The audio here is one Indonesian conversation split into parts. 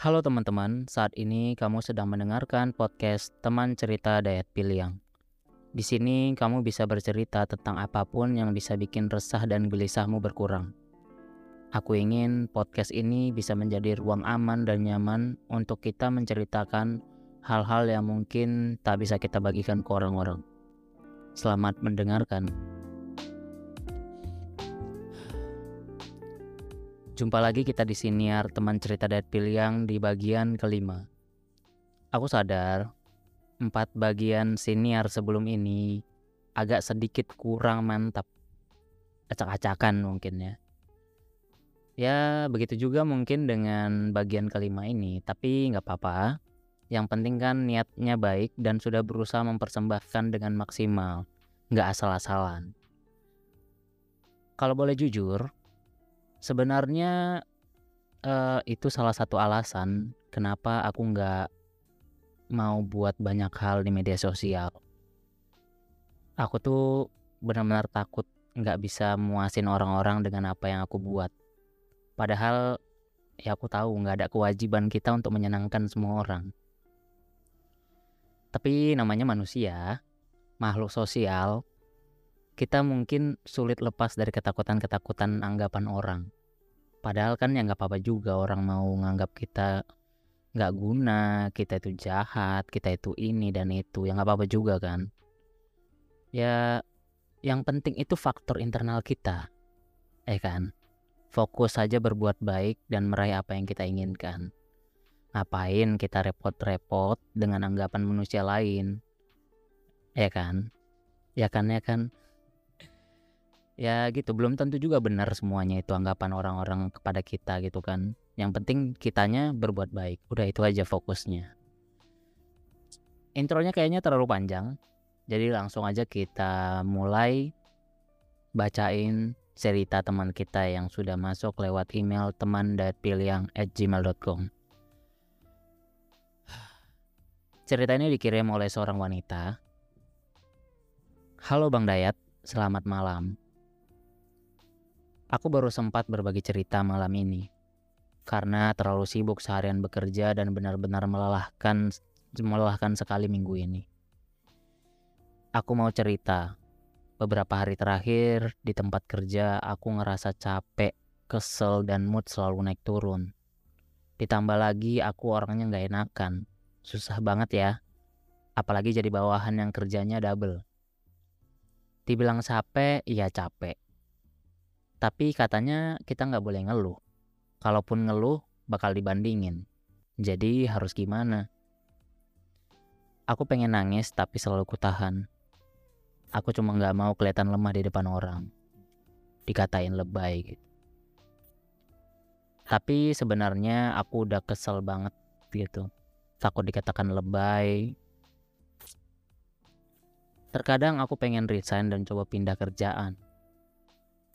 Halo teman-teman, saat ini kamu sedang mendengarkan podcast Teman Cerita Dayat Piliang. Di sini kamu bisa bercerita tentang apa pun yang bisa bikin resah dan gelisahmu berkurang. Aku ingin podcast ini bisa menjadi ruang aman dan nyaman untuk kita menceritakan hal-hal yang mungkin tak bisa kita bagikan ke orang-orang. Selamat mendengarkan. Jumpa lagi kita di siniar teman cerita Dayat Piliang di bagian kelima. Aku sadar empat bagian senior sebelum ini agak sedikit kurang mantap. Acak-acakan mungkin ya. Ya begitu juga mungkin dengan bagian kelima ini, tapi nggak apa-apa. Yang penting kan niatnya baik dan sudah berusaha mempersembahkan dengan maksimal, nggak asal-asalan. Kalau boleh jujur, sebenarnya uh, itu salah satu alasan kenapa aku nggak mau buat banyak hal di media sosial. Aku tuh benar-benar takut nggak bisa muasin orang-orang dengan apa yang aku buat. Padahal ya aku tahu nggak ada kewajiban kita untuk menyenangkan semua orang. Tapi namanya manusia, makhluk sosial, kita mungkin sulit lepas dari ketakutan-ketakutan anggapan orang. Padahal kan ya nggak apa-apa juga orang mau nganggap kita nggak guna, kita itu jahat, kita itu ini dan itu, yang nggak apa-apa juga kan. Ya, yang penting itu faktor internal kita, eh kan. Fokus saja berbuat baik dan meraih apa yang kita inginkan. Ngapain kita repot-repot dengan anggapan manusia lain? Ya kan? Ya kan ya kan? Ya gitu, belum tentu juga benar semuanya itu anggapan orang-orang kepada kita gitu kan yang penting kitanya berbuat baik. Udah itu aja fokusnya. Intronya kayaknya terlalu panjang. Jadi langsung aja kita mulai bacain cerita teman kita yang sudah masuk lewat email teman at gmail.com. Cerita ini dikirim oleh seorang wanita. Halo Bang Dayat, selamat malam. Aku baru sempat berbagi cerita malam ini karena terlalu sibuk seharian bekerja dan benar-benar melelahkan melelahkan sekali minggu ini. Aku mau cerita. Beberapa hari terakhir di tempat kerja aku ngerasa capek, kesel dan mood selalu naik turun. Ditambah lagi aku orangnya nggak enakan. Susah banget ya. Apalagi jadi bawahan yang kerjanya double. Dibilang capek, iya capek. Tapi katanya kita nggak boleh ngeluh kalaupun ngeluh bakal dibandingin. Jadi harus gimana? Aku pengen nangis tapi selalu kutahan. Aku cuma nggak mau kelihatan lemah di depan orang. Dikatain lebay gitu. Tapi sebenarnya aku udah kesel banget gitu. Takut dikatakan lebay. Terkadang aku pengen resign dan coba pindah kerjaan.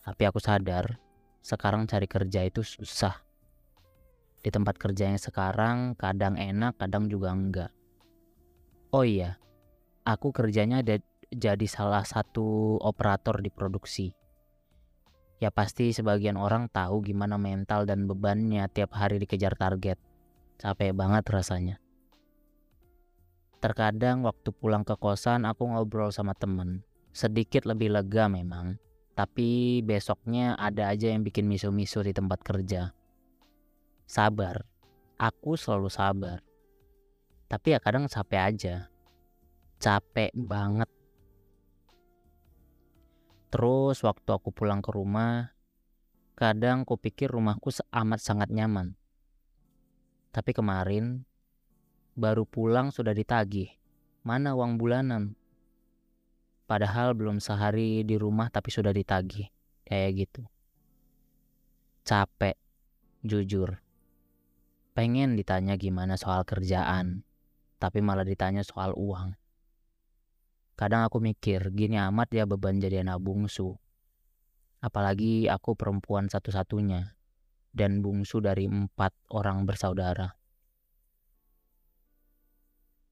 Tapi aku sadar sekarang cari kerja itu susah. Di tempat kerja yang sekarang kadang enak, kadang juga enggak. Oh iya, aku kerjanya ada jadi salah satu operator di produksi. Ya pasti sebagian orang tahu gimana mental dan bebannya tiap hari dikejar target. Capek banget rasanya. Terkadang waktu pulang ke kosan aku ngobrol sama temen. Sedikit lebih lega memang. Tapi besoknya ada aja yang bikin misu-misu di tempat kerja. Sabar. Aku selalu sabar. Tapi ya kadang capek aja. Capek banget. Terus waktu aku pulang ke rumah, kadang ku pikir rumahku amat sangat nyaman. Tapi kemarin, baru pulang sudah ditagih. Mana uang bulanan? Padahal belum sehari di rumah tapi sudah ditagih. Kayak gitu. Capek, jujur. Pengen ditanya gimana soal kerjaan, tapi malah ditanya soal uang. Kadang aku mikir, gini amat ya beban jadi anak bungsu. Apalagi aku perempuan satu-satunya, dan bungsu dari empat orang bersaudara.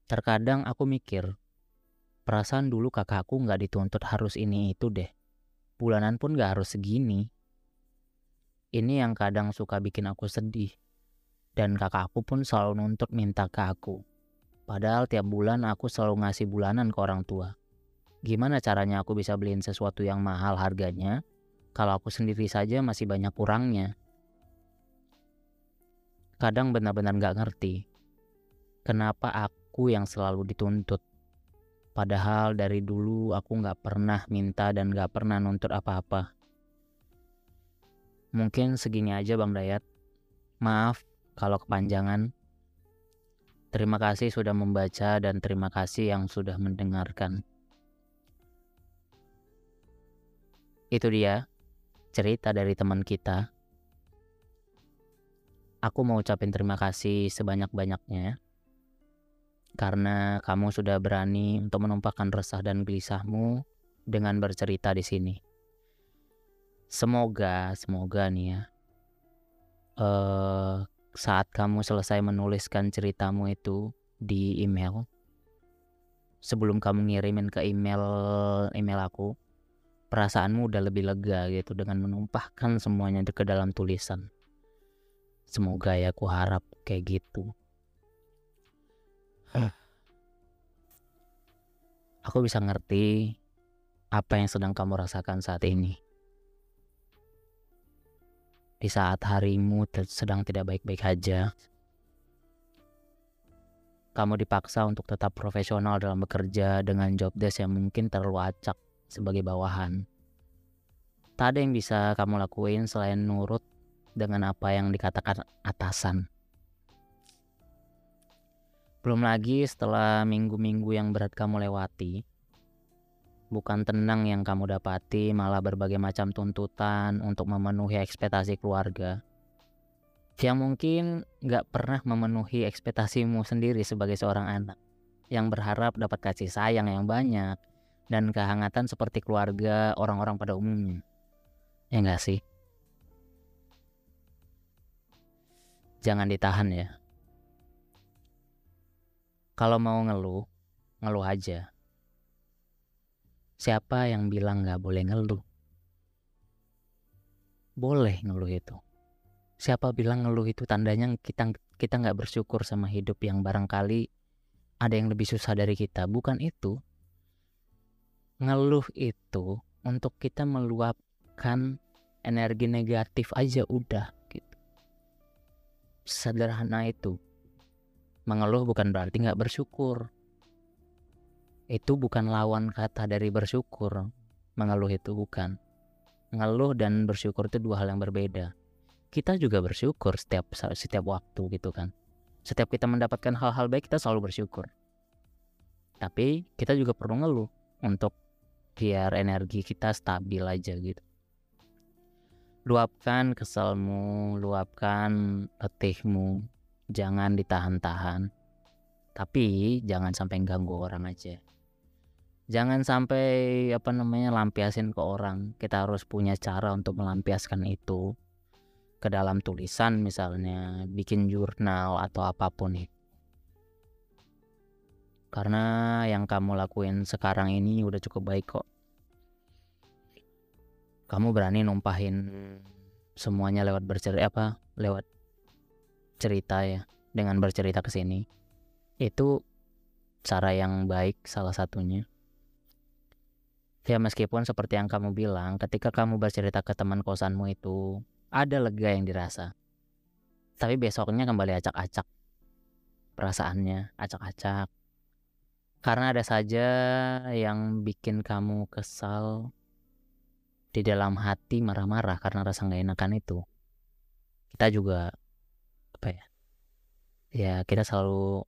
Terkadang aku mikir, Perasaan dulu kakakku nggak dituntut harus ini itu deh. Bulanan pun nggak harus segini. Ini yang kadang suka bikin aku sedih. Dan kakakku pun selalu nuntut minta ke aku. Padahal tiap bulan aku selalu ngasih bulanan ke orang tua. Gimana caranya aku bisa beliin sesuatu yang mahal harganya kalau aku sendiri saja masih banyak kurangnya? Kadang benar-benar gak ngerti kenapa aku yang selalu dituntut. Padahal dari dulu aku gak pernah minta dan gak pernah nuntut apa-apa. Mungkin segini aja Bang Dayat. Maaf kalau kepanjangan. Terima kasih sudah membaca dan terima kasih yang sudah mendengarkan. Itu dia cerita dari teman kita. Aku mau ucapin terima kasih sebanyak-banyaknya karena kamu sudah berani untuk menumpahkan resah dan gelisahmu dengan bercerita di sini. Semoga, semoga nih ya, uh, saat kamu selesai menuliskan ceritamu itu di email, sebelum kamu ngirimin ke email email aku, perasaanmu udah lebih lega gitu dengan menumpahkan semuanya ke dalam tulisan. Semoga ya aku harap kayak gitu. Aku bisa ngerti apa yang sedang kamu rasakan saat ini di saat harimu sedang tidak baik-baik saja, kamu dipaksa untuk tetap profesional dalam bekerja dengan job desk yang mungkin terlalu acak sebagai bawahan. Tak ada yang bisa kamu lakuin selain nurut dengan apa yang dikatakan atasan. Belum lagi setelah minggu-minggu yang berat kamu lewati, bukan tenang yang kamu dapati, malah berbagai macam tuntutan untuk memenuhi ekspektasi keluarga. Yang mungkin gak pernah memenuhi ekspektasimu sendiri sebagai seorang anak, yang berharap dapat kasih sayang yang banyak, dan kehangatan seperti keluarga orang-orang pada umumnya. Ya gak sih? Jangan ditahan ya. Kalau mau ngeluh, ngeluh aja Siapa yang bilang nggak boleh ngeluh? Boleh ngeluh itu. Siapa bilang ngeluh itu tandanya kita kita nggak bersyukur sama hidup yang barangkali ada yang lebih susah dari kita. Bukan itu. Ngeluh itu untuk kita meluapkan energi negatif aja udah gitu. Sederhana itu. Mengeluh bukan berarti nggak bersyukur itu bukan lawan kata dari bersyukur. Mengeluh itu bukan. Mengeluh dan bersyukur itu dua hal yang berbeda. Kita juga bersyukur setiap setiap waktu gitu kan. Setiap kita mendapatkan hal-hal baik kita selalu bersyukur. Tapi kita juga perlu ngeluh untuk biar energi kita stabil aja gitu. Luapkan keselmu, luapkan letihmu, jangan ditahan-tahan. Tapi jangan sampai ganggu orang aja. Jangan sampai apa namanya lampiasin ke orang. Kita harus punya cara untuk melampiaskan itu ke dalam tulisan misalnya bikin jurnal atau apa pun itu karena yang kamu lakuin sekarang ini udah cukup baik kok. Kamu berani numpahin semuanya lewat bercerita apa lewat cerita ya dengan bercerita ke sini itu cara yang baik salah satunya Ya meskipun seperti yang kamu bilang, ketika kamu bercerita ke teman kosanmu itu, ada lega yang dirasa. Tapi besoknya kembali acak-acak. Perasaannya acak-acak. Karena ada saja yang bikin kamu kesal di dalam hati marah-marah karena rasa gak enakan itu. Kita juga apa ya? Ya kita selalu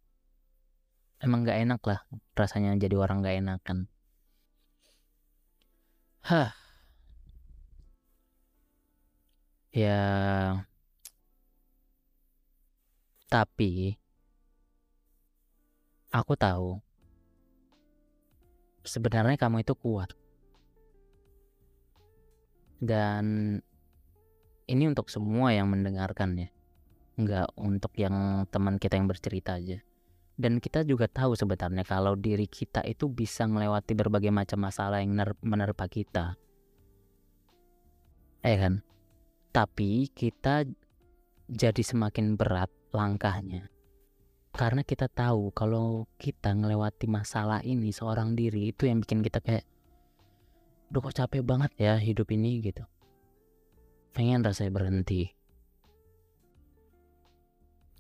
emang gak enak lah rasanya jadi orang gak enakan Hah. Ya. Tapi aku tahu sebenarnya kamu itu kuat. Dan ini untuk semua yang mendengarkan Enggak untuk yang teman kita yang bercerita aja dan kita juga tahu sebenarnya kalau diri kita itu bisa melewati berbagai macam masalah yang menerpa kita. Eh kan? Tapi kita jadi semakin berat langkahnya karena kita tahu kalau kita ngelewati masalah ini seorang diri itu yang bikin kita kayak Duh kok capek banget ya hidup ini gitu pengen rasanya berhenti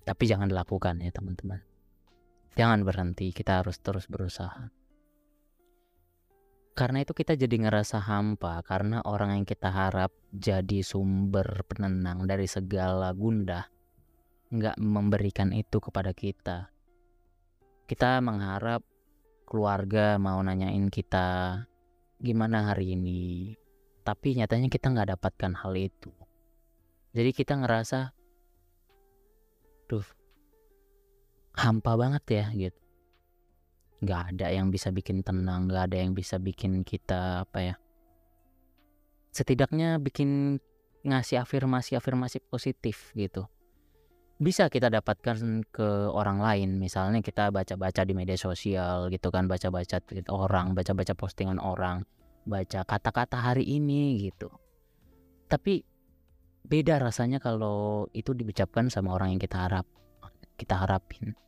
tapi jangan dilakukan ya teman-teman jangan berhenti kita harus terus berusaha karena itu kita jadi ngerasa hampa karena orang yang kita harap jadi sumber penenang dari segala gundah nggak memberikan itu kepada kita. Kita mengharap keluarga mau nanyain kita gimana hari ini, tapi nyatanya kita nggak dapatkan hal itu. Jadi kita ngerasa, tuh hampa banget ya gitu. Nggak ada yang bisa bikin tenang, nggak ada yang bisa bikin kita apa ya. Setidaknya bikin ngasih afirmasi-afirmasi positif gitu bisa kita dapatkan ke orang lain misalnya kita baca-baca di media sosial gitu kan baca-baca tweet orang baca-baca postingan orang baca kata-kata hari ini gitu tapi beda rasanya kalau itu diucapkan sama orang yang kita harap kita harapin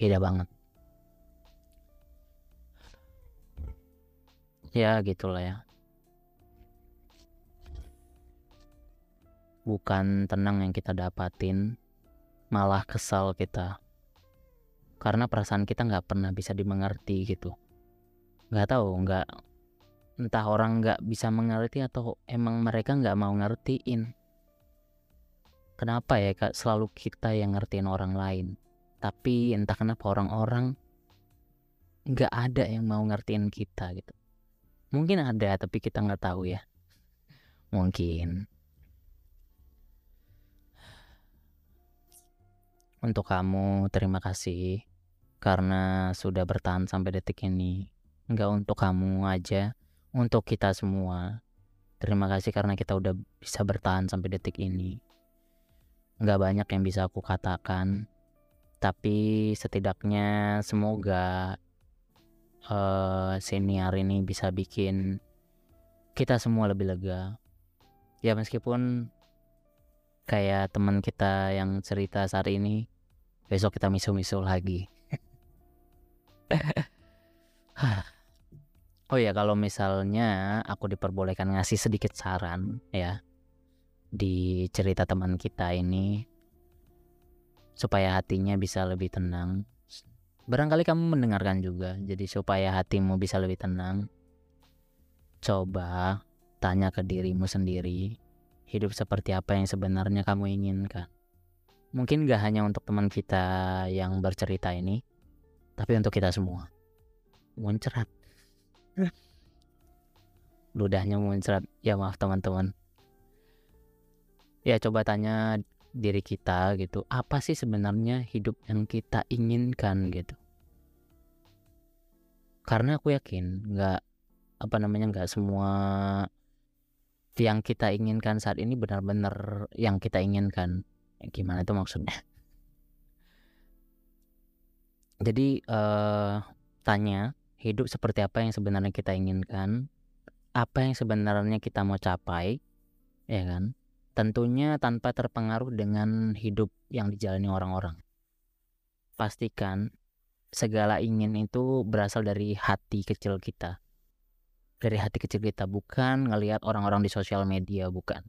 beda banget ya gitulah ya bukan tenang yang kita dapatin, malah kesal kita. Karena perasaan kita nggak pernah bisa dimengerti gitu. Nggak tahu, nggak entah orang nggak bisa mengerti atau emang mereka nggak mau ngertiin. Kenapa ya kak selalu kita yang ngertiin orang lain, tapi entah kenapa orang-orang nggak ada yang mau ngertiin kita gitu. Mungkin ada tapi kita nggak tahu ya. Mungkin. Untuk kamu, terima kasih karena sudah bertahan sampai detik ini. Enggak untuk kamu aja, untuk kita semua. Terima kasih karena kita udah bisa bertahan sampai detik ini. Enggak banyak yang bisa aku katakan, tapi setidaknya semoga uh, senior ini bisa bikin kita semua lebih lega. Ya meskipun kayak teman kita yang cerita saat ini besok kita misu-misu lagi oh ya kalau misalnya aku diperbolehkan ngasih sedikit saran ya di cerita teman kita ini supaya hatinya bisa lebih tenang barangkali kamu mendengarkan juga jadi supaya hatimu bisa lebih tenang coba tanya ke dirimu sendiri hidup seperti apa yang sebenarnya kamu inginkan mungkin gak hanya untuk teman kita yang bercerita ini, tapi untuk kita semua. Muncrat. Ludahnya muncrat. Ya maaf teman-teman. Ya coba tanya diri kita gitu, apa sih sebenarnya hidup yang kita inginkan gitu. Karena aku yakin nggak apa namanya nggak semua yang kita inginkan saat ini benar-benar yang kita inginkan gimana itu maksudnya jadi uh, tanya hidup seperti apa yang sebenarnya kita inginkan apa yang sebenarnya kita mau capai ya kan? Tentunya tanpa terpengaruh dengan hidup yang dijalani orang-orang. Pastikan segala ingin itu berasal dari hati kecil kita. Dari hati kecil kita bukan ngelihat orang-orang di sosial media bukan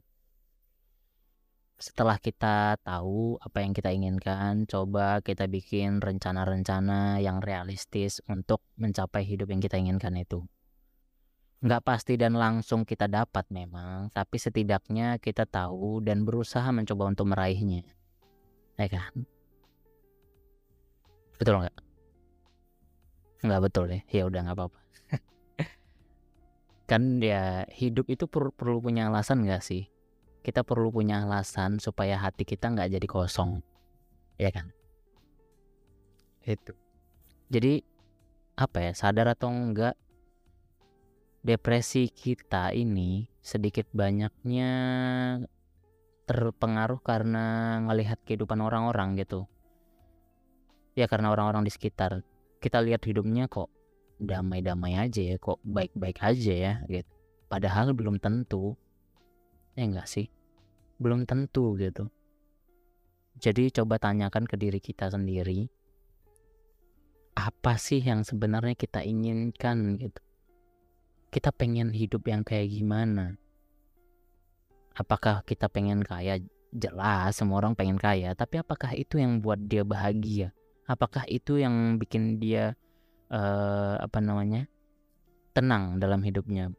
setelah kita tahu apa yang kita inginkan, coba kita bikin rencana-rencana yang realistis untuk mencapai hidup yang kita inginkan itu. Nggak pasti dan langsung kita dapat memang, tapi setidaknya kita tahu dan berusaha mencoba untuk meraihnya. Ya kan? Betul nggak? Nggak betul ya? Ya udah nggak apa-apa. kan ya hidup itu per perlu punya alasan nggak sih? Kita perlu punya alasan supaya hati kita nggak jadi kosong. Ya kan? Itu. Jadi apa ya sadar atau enggak depresi kita ini sedikit banyaknya terpengaruh karena ngelihat kehidupan orang-orang gitu. Ya karena orang-orang di sekitar kita lihat hidupnya kok damai-damai aja ya kok baik-baik aja ya gitu. Padahal belum tentu. Ya enggak sih belum tentu gitu Jadi coba tanyakan ke diri kita sendiri, apa sih yang sebenarnya kita inginkan gitu. Kita pengen hidup yang kayak gimana? Apakah kita pengen kaya? Jelas semua orang pengen kaya, tapi apakah itu yang buat dia bahagia? Apakah itu yang bikin dia uh, apa namanya? tenang dalam hidupnya?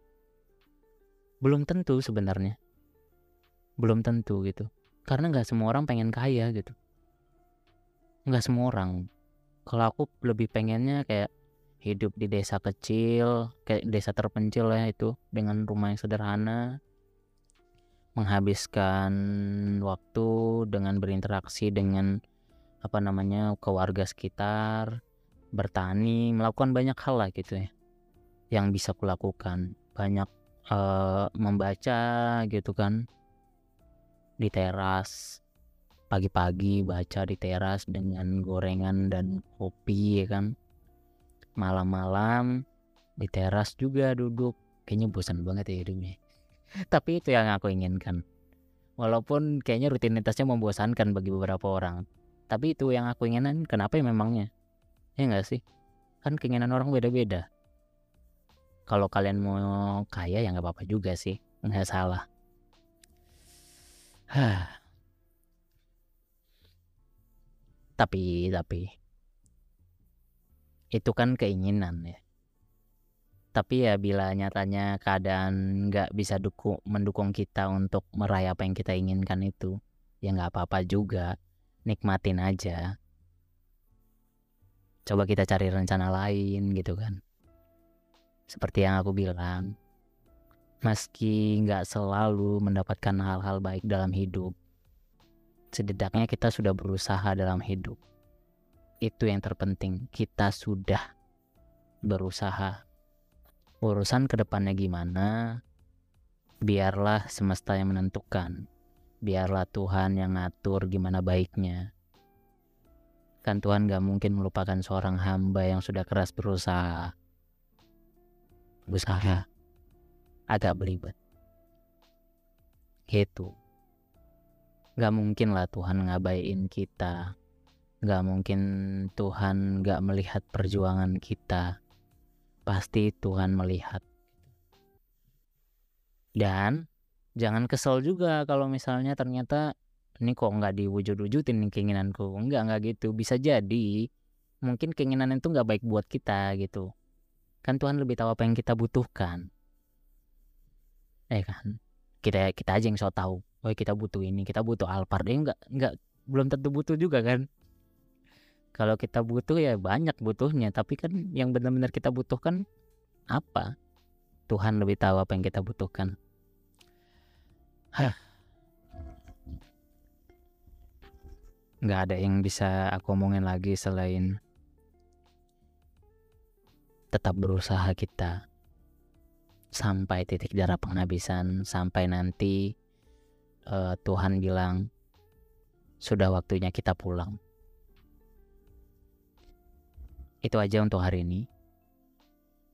Belum tentu sebenarnya. Belum tentu gitu. Karena nggak semua orang pengen kaya gitu. Nggak semua orang. Kalau aku lebih pengennya kayak hidup di desa kecil, kayak desa terpencil ya itu dengan rumah yang sederhana, menghabiskan waktu dengan berinteraksi dengan apa namanya keluarga sekitar, bertani, melakukan banyak hal lah gitu ya yang bisa kulakukan. Banyak uh, membaca gitu kan di teras pagi-pagi baca di teras dengan gorengan dan kopi ya kan? Malam-malam di teras juga duduk. Kayaknya bosan banget ya hidupnya. Tapi itu yang aku inginkan. Walaupun kayaknya rutinitasnya membosankan bagi beberapa orang. Tapi itu yang aku inginkan kenapa ya memangnya? Ya enggak sih? Kan keinginan orang beda-beda. Kalau kalian mau kaya ya nggak apa-apa juga sih. Nggak salah tapi tapi. Itu kan keinginan ya. Tapi ya bila nyatanya keadaan nggak bisa dukung mendukung kita untuk meraih apa yang kita inginkan itu ya nggak apa-apa juga. Nikmatin aja. Coba kita cari rencana lain gitu kan. Seperti yang aku bilang meski nggak selalu mendapatkan hal-hal baik dalam hidup setidaknya kita sudah berusaha dalam hidup. Itu yang terpenting. Kita sudah berusaha. Urusan ke depannya gimana? Biarlah semesta yang menentukan. Biarlah Tuhan yang ngatur gimana baiknya. Kan Tuhan gak mungkin melupakan seorang hamba yang sudah keras berusaha. Berusaha agak belibet gitu gak mungkin lah Tuhan ngabaiin kita gak mungkin Tuhan gak melihat perjuangan kita pasti Tuhan melihat. Dan jangan kesel juga kalau misalnya ternyata ini kok nggak diwujud-wujudin keinginanku. Enggak, enggak gitu. Bisa jadi mungkin keinginan itu nggak baik buat kita gitu. Kan Tuhan lebih tahu apa yang kita butuhkan. Eh kan, kita kita aja yang so tahu. Oh kita butuh ini, kita butuh Alphard. Eh enggak, enggak belum tentu butuh juga kan kalau kita butuh ya banyak butuhnya tapi kan yang benar-benar kita butuhkan apa Tuhan lebih tahu apa yang kita butuhkan Hah. nggak ada yang bisa aku omongin lagi selain tetap berusaha kita sampai titik darah penghabisan sampai nanti uh, Tuhan bilang sudah waktunya kita pulang. Itu aja untuk hari ini.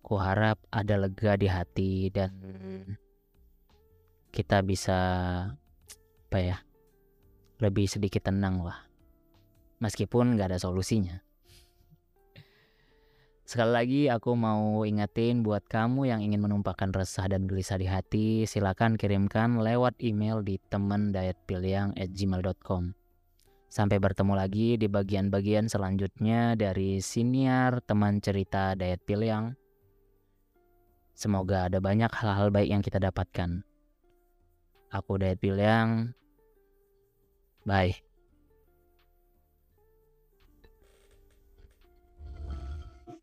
Ku harap ada lega di hati dan kita bisa apa ya lebih sedikit tenang lah. Meskipun nggak ada solusinya sekali lagi aku mau ingetin buat kamu yang ingin menumpahkan resah dan gelisah di hati silakan kirimkan lewat email di gmail.com Sampai bertemu lagi di bagian-bagian selanjutnya dari siniar teman cerita Dayat Piliang. Semoga ada banyak hal-hal baik yang kita dapatkan. Aku Dayat Piliang. Bye.